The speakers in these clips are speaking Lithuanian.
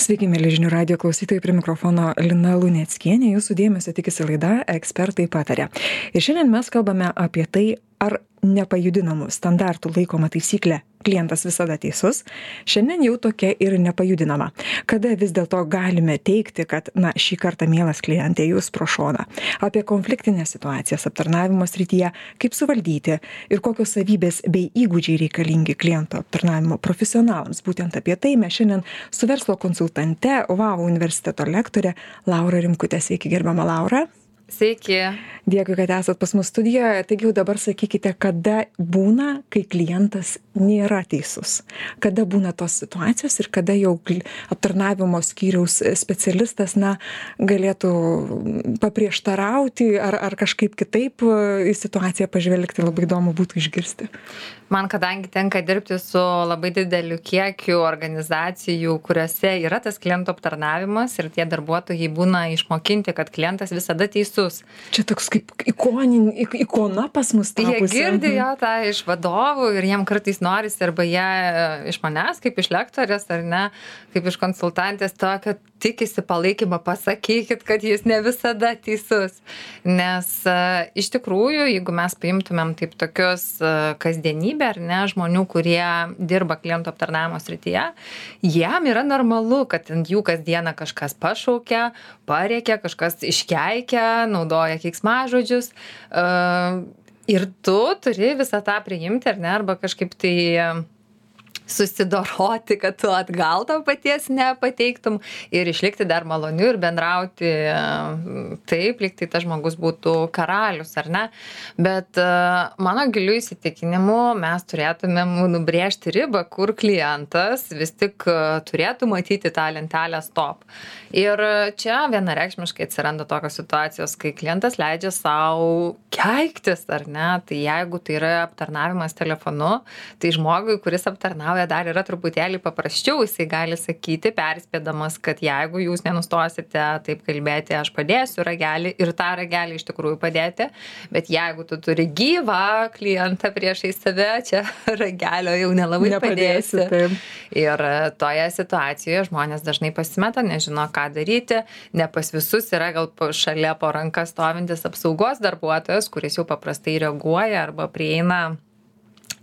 Sveiki, mėly žinių radio klausytojai, prie mikrofono Lina Luneckienė, jūsų dėmesio tikisi laida Ekspertai patarė. Ir šiandien mes kalbame apie tai, ar nepajudinamų standartų laikoma taisyklė klientas visada teisus, šiandien jau tokia ir nepajudinama. Kada vis dėlto galime teikti, kad, na, šį kartą mielas klientė jūs pro šoną. Apie konfliktinės situacijas aptarnavimo srityje, kaip suvaldyti ir kokios savybės bei įgūdžiai reikalingi kliento aptarnavimo profesionalams. Būtent apie tai mes šiandien su verslo konsultante, UVAV universiteto lektorė Laura Rimkutė. Sveiki, gerbama Laura. Sveiki. Dėkui, kad esat pas mus studijoje. Taigi jau dabar sakykite, kada būna, kai klientas nėra teisus. Kada būna tos situacijos ir kada jau aptarnavimo skyriaus specialistas, na, galėtų paprieštarauti ar, ar kažkaip kitaip į situaciją pažvelgti. Labai įdomu būtų išgirsti. Man, kadangi tenka dirbti su labai dideliu kiekiu organizacijų, kuriuose yra tas klientų aptarnavimas ir tie darbuotojai būna išmokinti, kad klientas visada teisus. Čia toks kaip ikonin, ikona pas mus. Tapusi. Jie girdi jo tą iš vadovų ir jiem kartais norisi arba jie iš manęs, kaip iš lektorės ar ne, kaip iš konsultantės, to, kad tikisi palaikymą, pasakykit, kad jis ne visada teisus. Nes uh, iš tikrųjų, jeigu mes paimtumėm taip tokius uh, kasdienybę ar ne žmonių, kurie dirba klientų aptarnavimo srityje, jam yra normalu, kad ant jų kasdieną kažkas pašaukia, pareikia, kažkas iškeikia, naudoja keiksmažodžius. Uh, ir tu turi visą tą priimti, ar ne, arba kažkaip tai susidoroti, kad tu atgal to paties nepateiktum ir išlikti dar maloniu ir bendrauti taip, lyg tai tas žmogus būtų karalius, ar ne. Bet e, mano giliu įsitikinimu mes turėtumėm nubrėžti ribą, kur klientas vis tik e, turėtų matyti tą lentelę stop. Ir čia vienareikšmiškai atsiranda tokios situacijos, kai klientas leidžia savo keiktis, ar ne. Tai jeigu tai yra aptarnavimas telefonu, tai žmogui, kuris aptarnauja darbuotoją dar yra truputėlį paprasčiau, jisai gali sakyti, perspėdamas, kad jeigu jūs nenustosite taip kalbėti, aš padėsiu ragelį ir tą ragelį iš tikrųjų padėti, bet jeigu tu turi gyvą klientą priešai save, čia ragelio jau nelabai Nepadėsi, padėsi. Taip. Ir toje situacijoje žmonės dažnai pasimeta, nežino, ką daryti, ne pas visus yra gal šalia po ranką stovintis apsaugos darbuotojas, kuris jau paprastai reaguoja arba prieina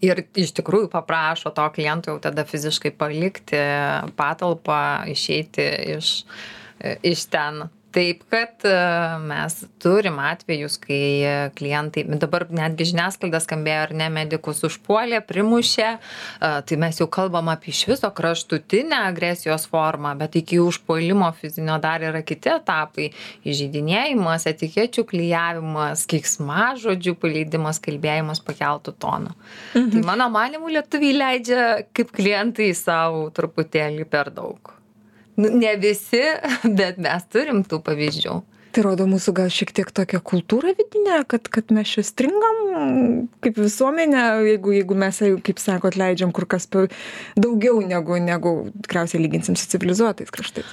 ir iš tikrųjų paprašo to kliento jau tada fiziškai palikti patalpą, išeiti iš, iš ten taip kad e, mes turim atvejus kai klientai dabar netgi žiniasklaida skambėjo ar ne medikus užpuolė primušė e, tai mes jau kalbam apie iš viso kraštutinę agresijos formą bet iki užpuolimo fizinio dar yra kiti etapai įžeidinėjimas etikečių klijavimas keiksmažodžių paleidimas kalbėjimas pakeltu tonu mhm. tai mano manymu lietuviai leidžia kaip klientai sau truputėlį per daug ne visi bet mes turim tų pavyzdžių tai rodo mūsų gal šiek tiek tokią kultūrą vidinę kad kad mes čia stringam kaip visuomenė jeigu jeigu mes kaip sakot leidžiam kur kas daugiau negu negu tikriausiai lyginsim su civilizuotais kraštais.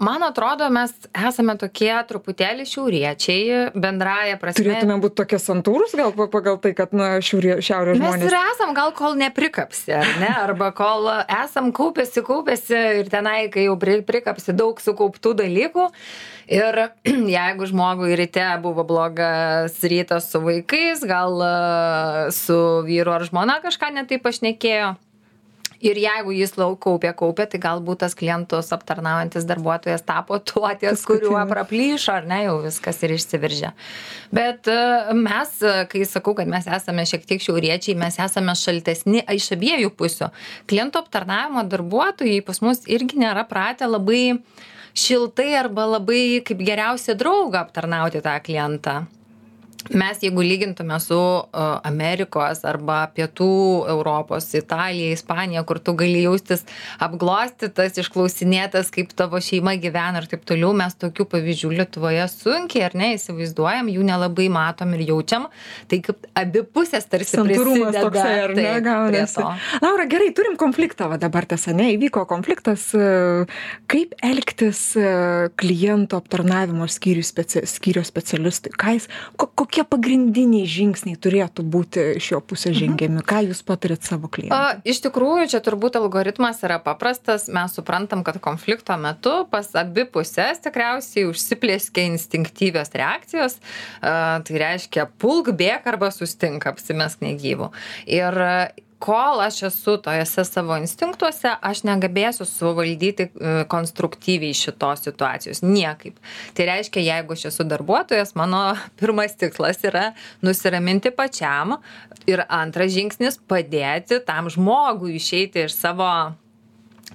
Man atrodo mes esame tokie truputėlį šiauriečiai bendrąja prasme turėtumėm būt tokie santūrūs gal pagal tai kad na šiaurė šiaurės žmonės mes ir esam gal kol neprikapsi ar ne? Arba kol esam kaupęsi kaupęsi ir tenai kai jau pri prikapsi daug sukauptų dalykų ir jeigu žmogui ryte buvo blogas rytas su vaikais gal e, su vyru ar žmona kažką ne taip pašnekėjo ir jeigu jis lau kaupė kaupė tai galbūt tas klientus aptarnaujantis darbuotojas tapo tuo ties kuriuo praplyšo ar ne jau viskas ir išsiveržė. Bet e, mes kai sakau kad mes esame šiek tiek šiauriečiai mes esame šaltesni iš abiejų pusių. Klientų aptarnavimo darbuotojai pas mus irgi nėra pratę labai šiltai arba labai kaip geriausią draugą aptarnauti tą klientą mes jeigu lygintume su amerikos arba pietų europos italija ispanija kur tu gali jaustis apglostytas išklausinėtas kaip tavo šeima gyvena ir taip toliau mes tokių pavyzdžių lietuvoje sunkiai ar ne įsivaizduojam jų nelabai matom ir jaučiam. Tai kaip abi pusės tarsi santūrumas toksai ar ne gaunasi. laura gerai turim konfliktą va dabar tas ane įvyko konfliktas e, kaip elgtis e, klientų aptarnavimo skyrių speci skyriaus specialistui? Ką jis ko kokie pagrindiniai žingsniai turėtų būti iš jo pusės žengiami ką jūs patariat savo A, klientams iš tikrųjų, čia turbūt algoritmas yra paprastas. Mes suprantam, kad konflikto metu pas abi pusės tikriausiai užsiplėskia instinktyvios reakcijos. A, tai reiškia, pulk, bėk arba sustink, apsimesk negyvų. Ir kol aš esu tojose savo instinktuose, aš negebėsiu suvaldyti e, konstruktyviai šitos situacijos. Niekaip. Tai reiškia, jeigu aš esu darbuotojas, mano pirmas tikslas yra nusiraminti pačiam ir antras žingsnis - padėti tam žmogui išeiti iš savo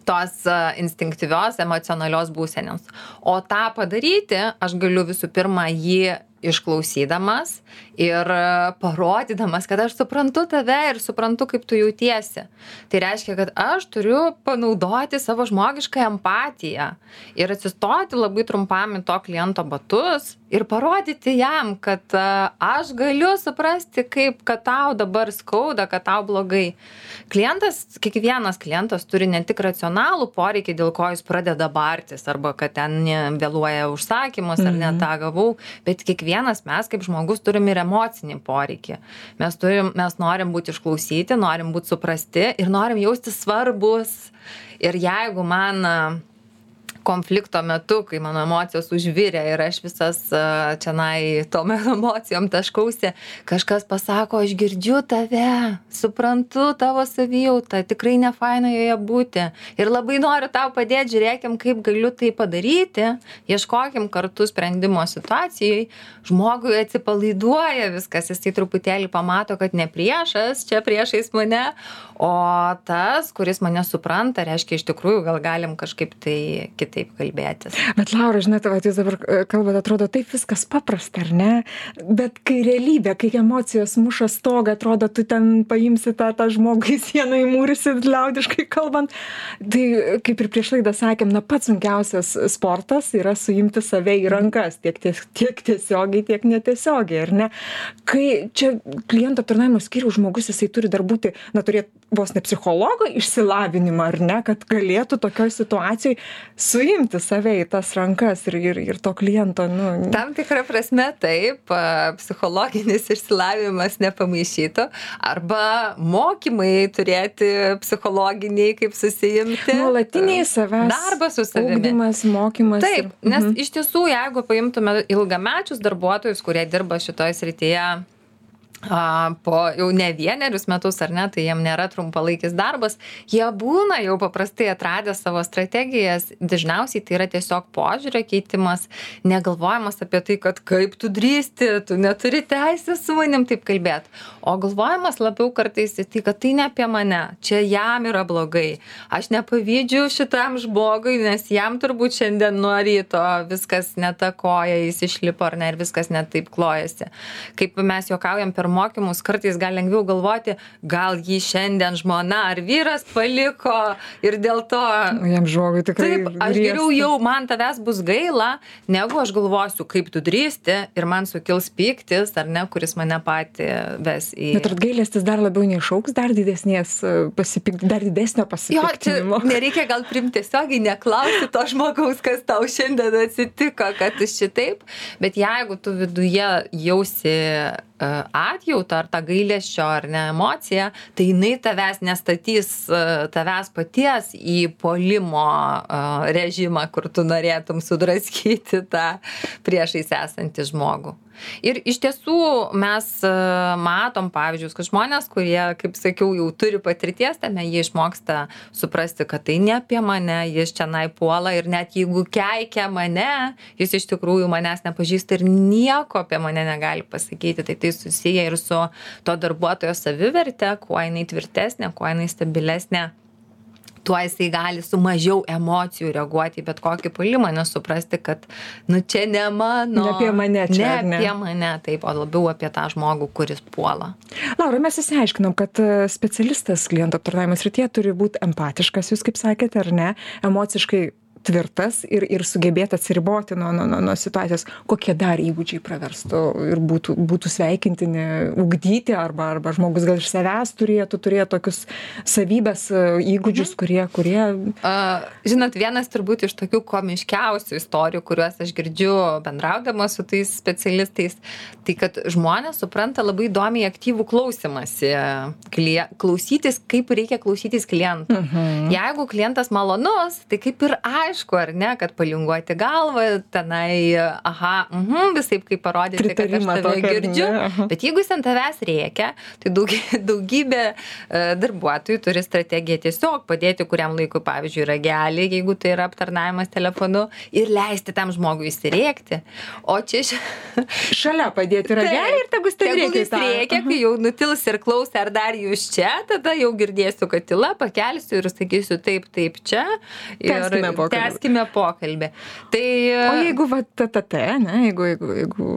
tos e, instinktyvios emocionalios būsenos. O tą padaryti aš galiu visų pirma jį išklausydamas ir e, parodydamas, kad aš suprantu tave ir suprantu, kaip tu jautiesi. Tai reiškia, kad aš turiu panaudoti savo žmogišką empatiją ir atsistoti labai trumpam į to kliento batus ir parodyti jam, kad e, aš galiu suprasti, kaip, kad tau dabar skauda, kad tau blogai. Klientas, kiekvienas klientas turi ne tik racionalų poreikį, dėl ko jis pradeda bartis, arba kad ten vėluoja užsakymus, ar ne Mhm. tą gavau, bet kiekvienas mes kaip žmogus turim ir emocinį poreikį. Mes, turim, mes norim būti išklausyti, norim būti suprasti ir norim jausti svarbus. Ir jeigu man a, konflikto metu, kai mano emocijos užvirė ir aš visas čianai tom emocijom taškausi, kažkas pasako, aš girdžiu tave, suprantu tavo savijautą, tikrai ne faina joje būti. Ir labai noriu tau padėti, žiūrėkim, kaip galiu tai padaryti, ieškokim kartu sprendimo situacijai, žmogui atsipalaiduoja viskas, jis tai truputėlį pamato, kad ne priešas, čia priešais mane, o tas, kuris mane supranta, reiškia, iš tikrųjų gal galim kažkaip tai kitaip kalbėtis. Bet Laura, žinot, va, jūs dabar e, kalbate, atrodo taip viskas paprasta, ar ne? Bet kai realybė, kai emocijos muša stogą, atrodo, tu ten paimsi tą, tą žmogų į sieną įmūrisi, liaudiškai kalbant. Tai kaip ir prieš laidą sakėm, na pats sunkiausias sportas yra suimti save į rankas, tiek, tiek, tiek tiesiogiai, tiek netiesiogiai, ar ne? Kai čia kliento aptarnavimo skyrių žmogus, jisai turi dar būti, na, turėti vos ne psichologo išsilavinimą, ar ne, kad galėtų tokioj situacijoj suimti save į tas rankas ir, ir, ir to kliento, nu. Tam tikrą prasme taip, psichologinis išsilavinimas nepamaišytų, arba mokymai turėti psichologiniai, kaip susijimti. Nuolatiniai savęs. Darbas su savimi. Ugdymas, mokymas. Taip, ir- nes Mhm. iš tiesų, jeigu paimtume ilgamečius darbuotojus, kurie dirba šitoje srityje po jau ne vienerius metus ar ne, tai jiem nėra trumpalaikis darbas, jie būna jau paprastai atradę savo strategijas, dažniausiai tai yra tiesiog požiūrio keitimas, negalvojimas apie tai, kad kaip tu drįsti, tu neturi teisės su manim taip kalbėti, o galvojimas labiau kartais į tai, kad tai ne apie mane, čia jam yra blogai, aš nepavydžiu šitam žmogui, nes jam turbūt šiandien nuo ryto viskas netakoja, jis išlipo ar ne ir viskas netaip klojasi. Kaip mes juokaujam per mokymus, kartais gal lengviau galvoti, gal jį šiandien žmona ar vyras paliko ir dėl to O jam žmogui tikrai. Taip, aš geriau griebsta. jau man tavęs bus gaila, negu aš galvosiu, kaip tu drįsti ir man sukils pyktis, ar ne, kuris mane patį ves į... Bet ar gailestis dar labiau neišauks dar didesnės, e, pasipik, dar didesnio Jo, pasipiktinimo? nereikia gal primti tiesiogiai, neklausti to žmogaus, kas tau šiandien atsitiko, kad tu šitaip, bet jeigu tu viduje jausi atjautą ar tą gailėšio ar ne emociją, tai jinai tavęs nestatys e, tavęs paties į polimo e, režimą, kur tu norėtum sudraskyti tą priešais esantį žmogų. Ir iš tiesų mes e, matom pavyzdžius, kad žmonės, kurie, kaip sakiau, jau turi patirties tame, jie išmoksta suprasti, kad tai ne apie mane, jis čia naipuola ir net jeigu keikia mane, jis iš tikrųjų manęs nepažįsta ir nieko apie mane negali pasakyti. Tai tai susiję ir su to darbuotojo savivertė, kuo jinai tvirtesnė, kuo jinai stabilesnė tuo jisai gali su mažiau emocijų reaguoti į bet kokį puolimą, nes suprasti, kad, nu, čia ne mano. Ne apie mane čia, Ne ne? apie mane, taip, o labiau apie tą žmogų, kuris puola. Laura, mes įsiaiškinom, kad e, specialistas klientų aptarnavimo srityje turi būti empatiškas, jūs kaip sakėte, ar ne, emociškai tvirtas ir ir sugebėt atsiriboti nuo nuo nuo nuo situacijos. Kokie dar įgūdžiai praverstų ir būtų būtų sveikintini ugdyti arba arba žmogus gal iš savęs turėtų turėt tokius savybes įgūdžius kurie kurie a žinot vienas turbūt iš tokių komiškiausių istorijų kuriuos aš girdžiu bendraudama su tais specialistais tai kad žmonės supranta labai įdomiai aktyvų klausymąsi klie klausytis kaip reikia klausytis klientų mhm. jeigu klientas malonus tai kaip ir aišku ar ne kad palinguoti galvą tenai aha mhm visaip kaip parodyti kad aš Pritarimą tave ne? girdžiu Aha. bet jeigu jis ant tavęs rėkia tai daug daugybė e, darbuotojų turi strategiją tiesiog padėti kuriam laikui pavyzdžiui ragelį jeigu tai yra aptarnavimas telefonu ir leisti tam žmogui išsirėkti o čia ši- šalia padėti ragelį ir tegu jis ten į jis rėkia, kai jau nutils ir klaus, ar dar jūs čia, tada jau girdėsiu, kad tyla, pakelsiu ir sakysiu taip, taip čia. Ir Tęskime pokalbį. Tęskime pokalbį. Tai, O jeigu va TTT, ne, jeigu, jeigu, jeigu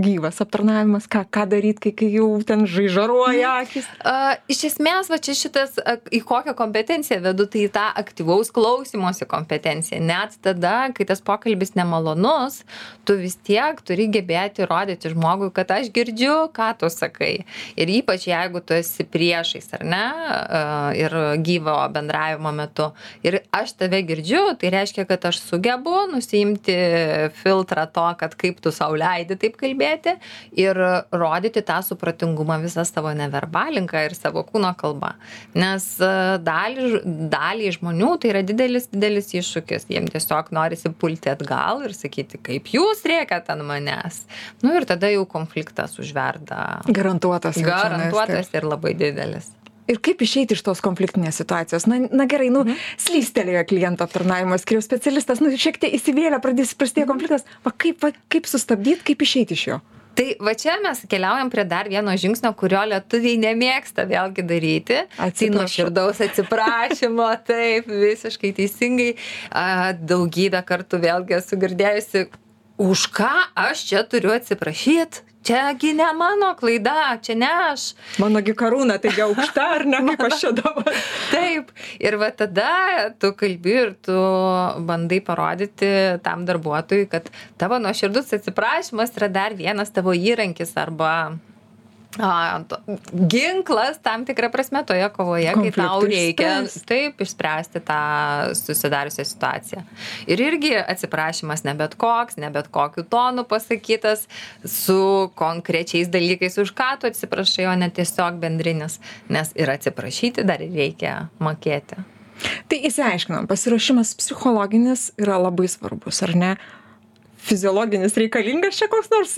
gyvas aptarnavimas, ką, ką daryti, kai, kai jau ten žaižaruoja akis? A, iš esmės, va čia šitas, į kokią kompetenciją vedu, tai į tą aktyvaus klausimosi kompetenciją. Net tada, kai tas pokalbis nemalonus, tu vis tiek turi gebėti rodyti žmogui, kad aš girdžiu, ką tu sakai. Ir ypač jeigu tu esi priešais, ar ne, a, ir gyvo bendravimo metu. Ir aš tave girdžiu, tai reiškia, kad aš sugebu nusiimti filtrą to, kad kaip tu sau leidi taip kalbėti ir rodyti tą supratingumą visą savo neverbalinką ir savo kūno kalbą. Nes e, dalį, dalį žmonių tai yra didelis, didelis iššūkis. Jiems tiesiog norisi pulti atgal ir sakyti, kaip jūs rėkiate ant manęs. Nu ir tada jau konfliktas užverda. Garantuotas. Garantuotas ir labai didelis. Ir kaip išeiti iš tos konfliktinės situacijos? Na, na gerai, nu, mhm. slystelėjo kliento aptarnavimo skiriaus specialistas, nu, šiek tiek įsivėlė, pradės prasidėjo konfliktas. Va kaip, va, kaip sustabdyti, kaip išeiti iš jo? Tai va čia mes keliaujam prie dar vieno žingsnio, kurio lietuviai nemėgsta vėlgi daryti. Tai nuo širdaus atsiprašymo, taip, visiškai teisingai. Daugybę kartų vėlgi esu girdėjusi, už ką aš čia turiu atsiprašyti. Čiagi ne mano klaida, čia ne aš. Manogi karūna, taigi aukšta, ar ne, kaip aš čia dabar? Taip. Ir va tada tu kalbi ir tu bandai parodyti tam darbuotojui, kad tavo nuoširdus atsiprašymas yra dar vienas tavo įrankis arba a, ginklas tam tikrą prasme toje kovoje, kai tau reikia išspręst. taip išspręsti tą susidariusią situaciją. Ir irgi atsiprašymas ne bet koks, ne bet kokiu tonu pasakytas, su konkrečiais dalykais, už ką tu atsiprašai, o ne tiesiog bendrinis, nes ir atsiprašyti dar reikia mokėti. Tai įsiaiškinom, pasiruošimas psichologinis yra labai svarbus, ar ne? Fiziologinis reikalingas čia koks nors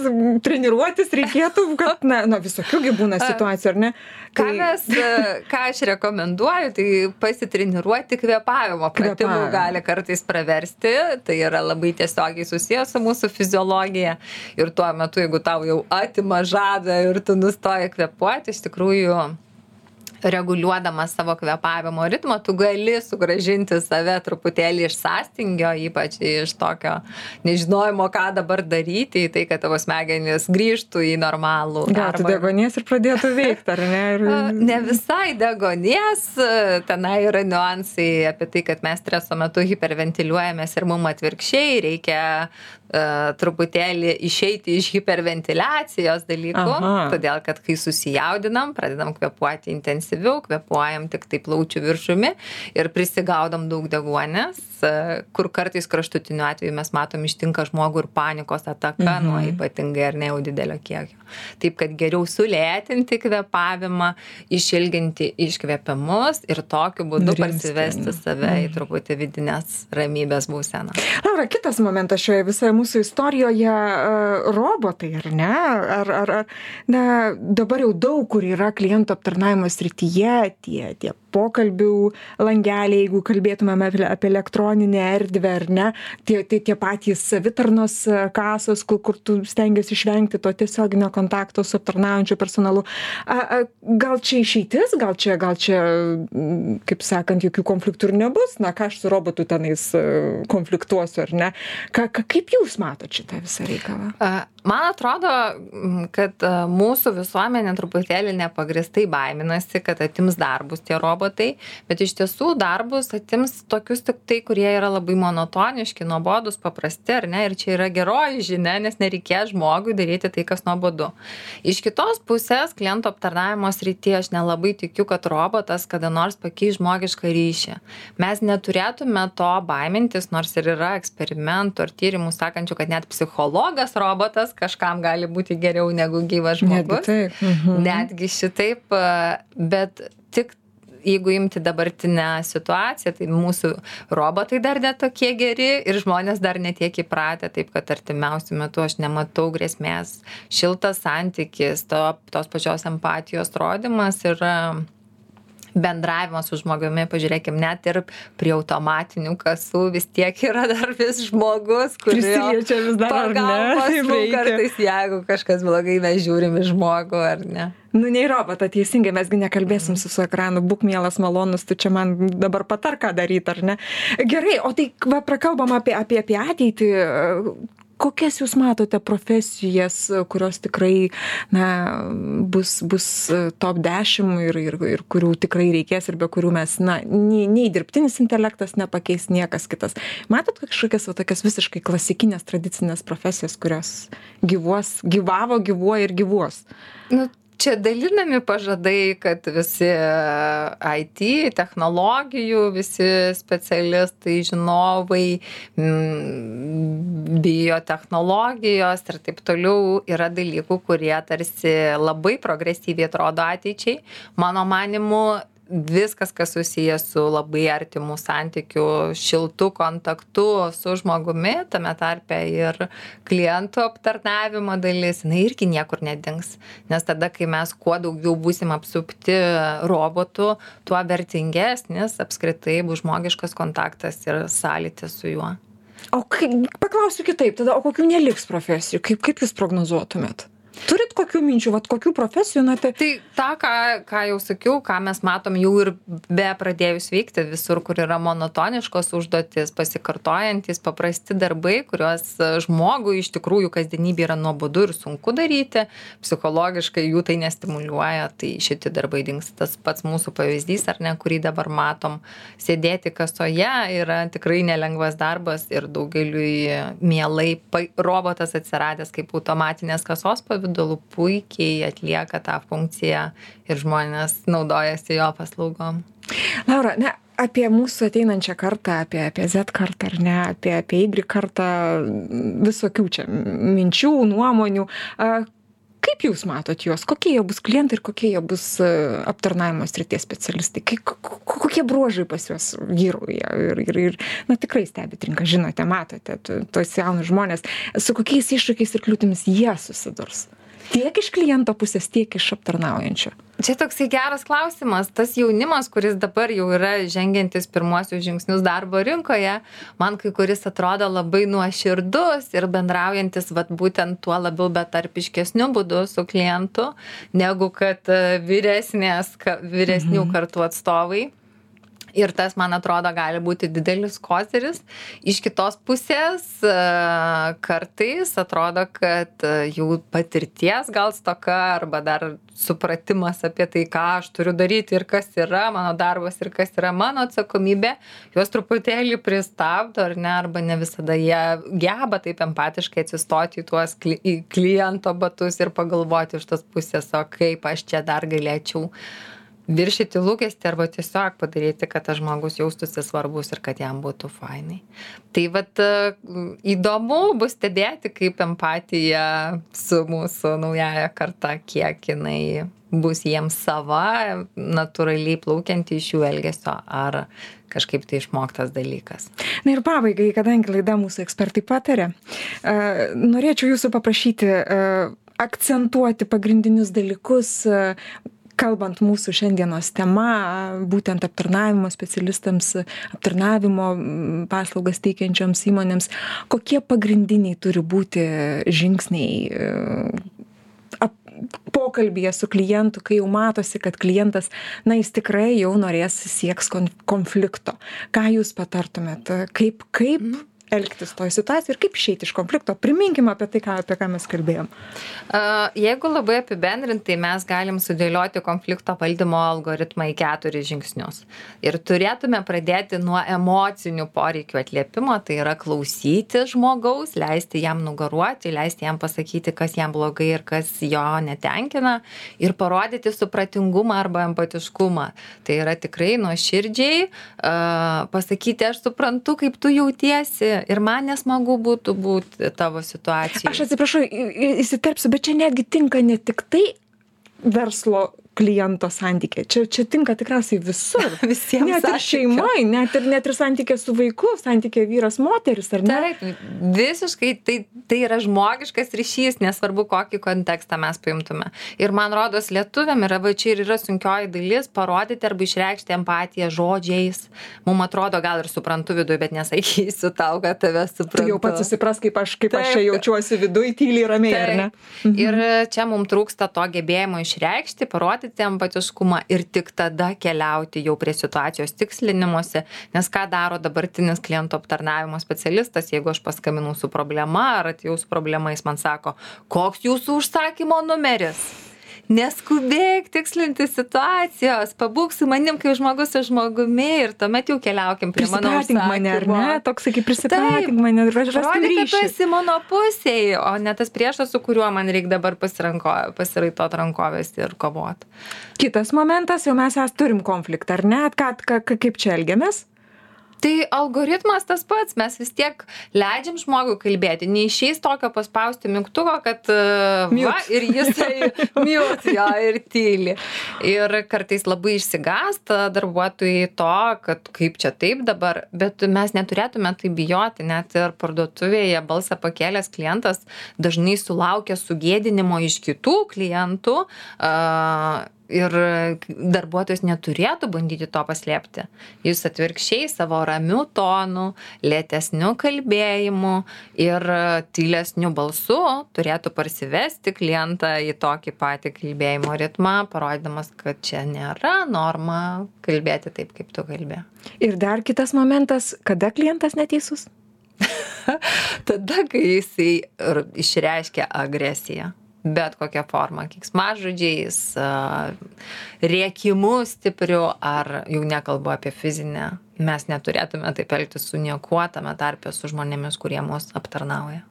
treniruotis reikėtų, kad, na, na visokių gi būna situacijų, ar ne? Ką, mes, ką aš rekomenduoju, tai pasitreniruoti kvėpavimo pratimų gali kartais praversti, tai yra labai tiesiogiai susijęs su mūsų fiziologija ir tuo metu, jeigu tau jau atima žadą ir tu nustoji kvėpuoti, iš tikrųjų reguliuodamas savo kvėpavimo ritmą, tu gali sugražinti save truputėlį iš sąstingio, ypač iš tokio nežinojimo, ką dabar daryti, į tai, kad tavo smegenys grįžtų į normalų Gautų degonės ir pradėtų veikti, ar ne? Ir... Ne visai degonės, tenai yra niuansai apie tai, kad mes streso metu hiperventiliuojamės ir mums atvirkščiai reikia uh, truputėlį išeiti iš hiperventiliacijos dalykų, Aha. todėl kad kai susijaudinam, pradedam kvepuoti intensyviau, kvepuojam tik tai plaučių viršumi ir prisigaudom daug degonės, uh, kur kartais kraštutiniu atveju mes matom ištinka žmogų ir panikos ataka Mhm. nuo ypatingai ar ne jau didelio kiekio. Taip, kad geriau sulėtinti kvėpavimą, išilginti iškvėpimus ir tokiu būdu parsivesti save į truputį vidinės ramybės būseną. Laura, kitas momentas šioje visoje mūsų istorijoje e, - robotai, ar ne? Ar, ar, ar, na, dabar jau daug kur yra klientų aptarnavimo srityje tie, tie pokalbių langeliai, jeigu kalbėtumėme apie, apie elektroninę erdvę, ar ne? Tie, tie, tie patys savitarnos kasos, kur, kur tu stengiasi išvengti to tiesioginio kontakto su aptarnaujančiu personalu. A, a, gal čia išeitis, gal čia, gal čia, mm, kaip sakant, jokių konfliktų ir nebus? Na, ką aš su robotu tenais e, konfliktuosiu, ar ne? Ką, kaip jūs matot šitą visą reikalą? Man atrodo kad e, mūsų visuomenė truputėlį nepagristai baiminasi kad atims darbus tie robotai bet iš tiesų darbus atims tokius tiktai kurie yra labai monotoniški nuobodūs paprasti ar ne ir čia yra geroji žinia nes nereikės žmogui daryti tai kas nuobodu. Iš kitos pusės klientų aptarnavimo srity aš nelabai tikiu kad robotas kada nors pakeis žmogišką ryšį. Mes neturėtume to baimintis nors ir yra eksperimentų ar tyrimų sakančių kad net psichologas robotas gyvūnas kažkam gali būti geriau negu gyvas žmogus. Netgi, taip. mhm. Netgi šitaip, bet tik jeigu imti dabartinę situaciją, tai mūsų robotai dar netokie geri ir žmonės dar netiek įpratę, taip kad artimiausių metų aš nematau grėsmės. Šiltas santykis, to, tos pačios empatijos rodimas yra bendravimas su žmogumi, pažiūrėkim, net ir prie automatinių kasų vis tiek yra dar vis žmogus, kuris prisiliečia vis dar pagalbos kartais, jeigu kažkas blogai mes žiūrim į žmogų ar ne. Nu, nei robotą, teisingai, mesgi nekalbėsim su su ekranu, būk mielas, malonus, tu čia man dabar patar, ką daryti, ar ne? Gerai, o tai, va, prakalbam apie, apie, apie ateitį, kokias jūs matote profesijas kurios tikrai na bus bus top dešim ir ir ir kurių tikrai reikės ir be kurių mes na nei nei dirbtinis intelektas nepakeis niekas kitas. Matot kažkokias va tokias visiškai klasikines tradicines profesijas kurios gyvuos gyvavo gyvuoja ir gyvuos? Nu čia dalinami pažadai kad visi it technologijų visi specialistai žinovai mm, biotechnologijos ir taip toliau yra dalykų kurie tarsi labai progresyviai atrodo ateičiai. Mano manymu viskas kas susiję su labai artimu santykiu šiltu kontaktu su žmogumi tame tarpe ir klientų aptarnavimo dalis jinai irgi niekur nedings. Nes tada kai mes kuo daugiau būsim apsupti robotų tuo vertingesnis apskritai bus žmogiškas kontaktas ir sąlytis su juo o kai paklausiu kitaip tada o kokių neliks profesijų? Kaip kaip jūs prognozuotumėt turit kokių minčių vat kokių profesijų na tai tai tą ką ką jau sakiau ką mes matom jau ir be pradėjus veikti visur kur yra monotoniškos užduotys pasikartojantys paprasti darbai kuriuos žmogui iš tikrųjų kasdienybėj yra nuobodu ir sunku daryti psichologiškai jų tai nestimuliuoja tai šitie darbai dings. Tas pats mūsų pavyzdys ar ne kurį dabar matom sėdėti kasoje yra tikrai nelengvas darbas ir daugeliui mielai robotas atsiradęs kaip automatinės kasos pavidalu pavidalu puikiai atlieka tą funkciją ir žmonės naudojasi jo paslaugom. Laura, ne, apie mūsų ateinančią kartą, apie, apie Z kartą ar ne, apie, apie Y kartą, visokių čia minčių, nuomonių. Kaip Jūs matot juos, kokie jie bus klientai ir kokie jie bus aptarnavimo srities specialistai, kokie bruožai pas juos vyrauja? Ir, ir, ir na, tikrai stebit rinką, žinote, matote tuos jaunus žmonės, su kokiais iššūkiais ir kliūtimis jie susidurs? Tiek iš kliento pusės tiek iš aptarnaujančio čia toksai geras klausimas tas jaunimas kuris dabar jau yra žengiantis pirmuosius žingsnius darbo rinkoje man kai kuris atrodo labai nuoširdus ir bendraujantis vat būtent tuo labiau betarpiškesniu būdu su klientu negu kad e, vyresnės vyresnių mhm. kartų atstovai ir tas man atrodo gali būti didelis koziris iš kitos pusės e, kartais atrodo kad e, jų patirties gal stoka arba dar supratimas apie tai ką aš turiu daryti ir kas yra mano darbas ir kas yra mano atsakomybė juos truputėlį pristabdo ar ne arba ne visada jie geba taip empatiškai atsistoti į tuos kli į kliento batus ir pagalvoti iš tos pusės o kaip aš čia dar galėčiau viršyti lūkestį arba tiesiog padaryti, kad tas žmogus jaustųsi svarbus ir kad jam būtų fainai. Tai vad e, įdomu bus stebėti, kaip empatija su mūsų naujaja karta, kiek jinai bus jiems sava, natūraliai plaukianti iš jų elgesio ar kažkaip tai išmoktas dalykas. Na ir pabaigai, kadangi laida mūsų ekspertai patarė, e, norėčiau jūsų paprašyti e, akcentuoti pagrindinius dalykus, kalbant mūsų šiandienos tema būtent aptarnavimo specialistams aptarnavimo paslaugas teikiančioms įmonėms kokie pagrindiniai turi būti žingsniai e, pokalbyje su klientu kai jau matosi kad klientas na jis tikrai jau norės sieks konflikto. Ką jūs patartumėt? Kaip kaip elgtis toj situacijoj ir kaip išeiti iš konflikto. Priminkim apie tai ką apie ką mes kalbėjom. Jeigu labai apibendrint tai mes galim sudėlioti konflikto valdymo algoritmą į keturis žingsnius. Ir turėtume pradėti nuo emocinių poreikių atliepimo tai yra klausyti žmogaus leisti jam nugaruoti leisti jam pasakyti kas jam blogai ir kas jo netenkina ir parodyti supratingumą arba empatiškumą. Tai yra tikrai nuoširdžiai pasakyti aš suprantu kaip tu jautiesi ir man nesmagu būtų būti tavo situacijoj. Aš atsiprašau įsiterpsiu bet čia netgi tinka ne tiktai verslo kliento santykiai. Čia čia tinka tikriausiai visur. Net ir šeimoj net ir net ir santykyje su vaiku santykyje vyras moteris ar ne? Taip visiškai tai tai yra žmogiškas ryšys nesvarbu kokį kontekstą mes paimtume. Ir man rodos lietuviam yra va čia ir yra sunkioji dalis parodyti arba išreikšti empatiją žodžiais. Mum atrodo gal ir suprantu viduj bet nesakysiu tau kad tave suprantu. Tu jau pats susiprask kaip aš kaip aš čia jaučiuosi viduj tyliai ramiai ar ne? Ir čia mum trūksta to gebėjimo išreikšti parodyti parodyti empatiškumą ir tik tada keliauti jau prie situacijos tikslinimosi nes ką daro dabartinis klientų aptarnavimo specialistas jeigu aš paskambinau su problema ar atėjau su problema jis man sako koks jūsų užsakymo numeris neskubėk tikslinti situacijos pabūk su manim kaip žmogus su žmogumi ir tuomet jau keliaukim prie mano prisipratink mane ar ne? toksai kaip prisipratink mane Rodyk, kad tu esi mano pusėje, o ne tas priešas, su kuriuo man reikia dabar pasiraitot rankovės ir kovot. kitas momentas jau mes es turim konfliktą ar ne? Ką ką kaip čia elgiamės Tai algoritmas tas pats, mes vis tiek leidžiam žmogui kalbėti, neišeis tokio paspausti mygtuko, kad va, Mute. ir jisai miut jo ir tyli. Ir kartais labai išsigasta darbuotojai to, kad kaip čia taip dabar, bet mes neturėtume tai bijoti, net ir parduotuvėje balsą pakėlęs klientas dažnai sulaukia sugėdinimo iš kitų klientų. Uh, ir darbuotojas neturėtų bandyti to paslėpti. Jis atvirkščiai savo ramiu tonu, lėtesniu kalbėjimu ir tylesniu balsu turėtų parsivesti klientą į tokį patį kalbėjimo ritmą, parodydamas, kad čia nėra norma kalbėti taip, kaip tu kalbė. ir dar kitas momentas kada klientas neteisus Tada, kai jisai išreiškia agresiją bet kokia forma keiksmažodžiais rėkimu stipriu ar jau nekalbu apie fizinę mes neturėtume taip elgtis su niekuo tame tarpe su žmonėmis kurie mus aptarnauja.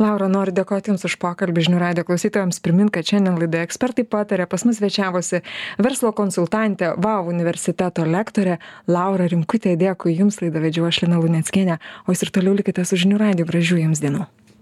Laura noriu dėkoti jums už pokalbį žinių radijo klausytojams. Primint kad šiandien laidoje ekspertai pataria pas mus svečiavosi verslo konsultantė vau universiteto lektorė laura rimkutė. Dėkui jums laidą vedžiau aš lina luneckienė. O jūs ir toliau likite su žinių radiju gražių jums dienų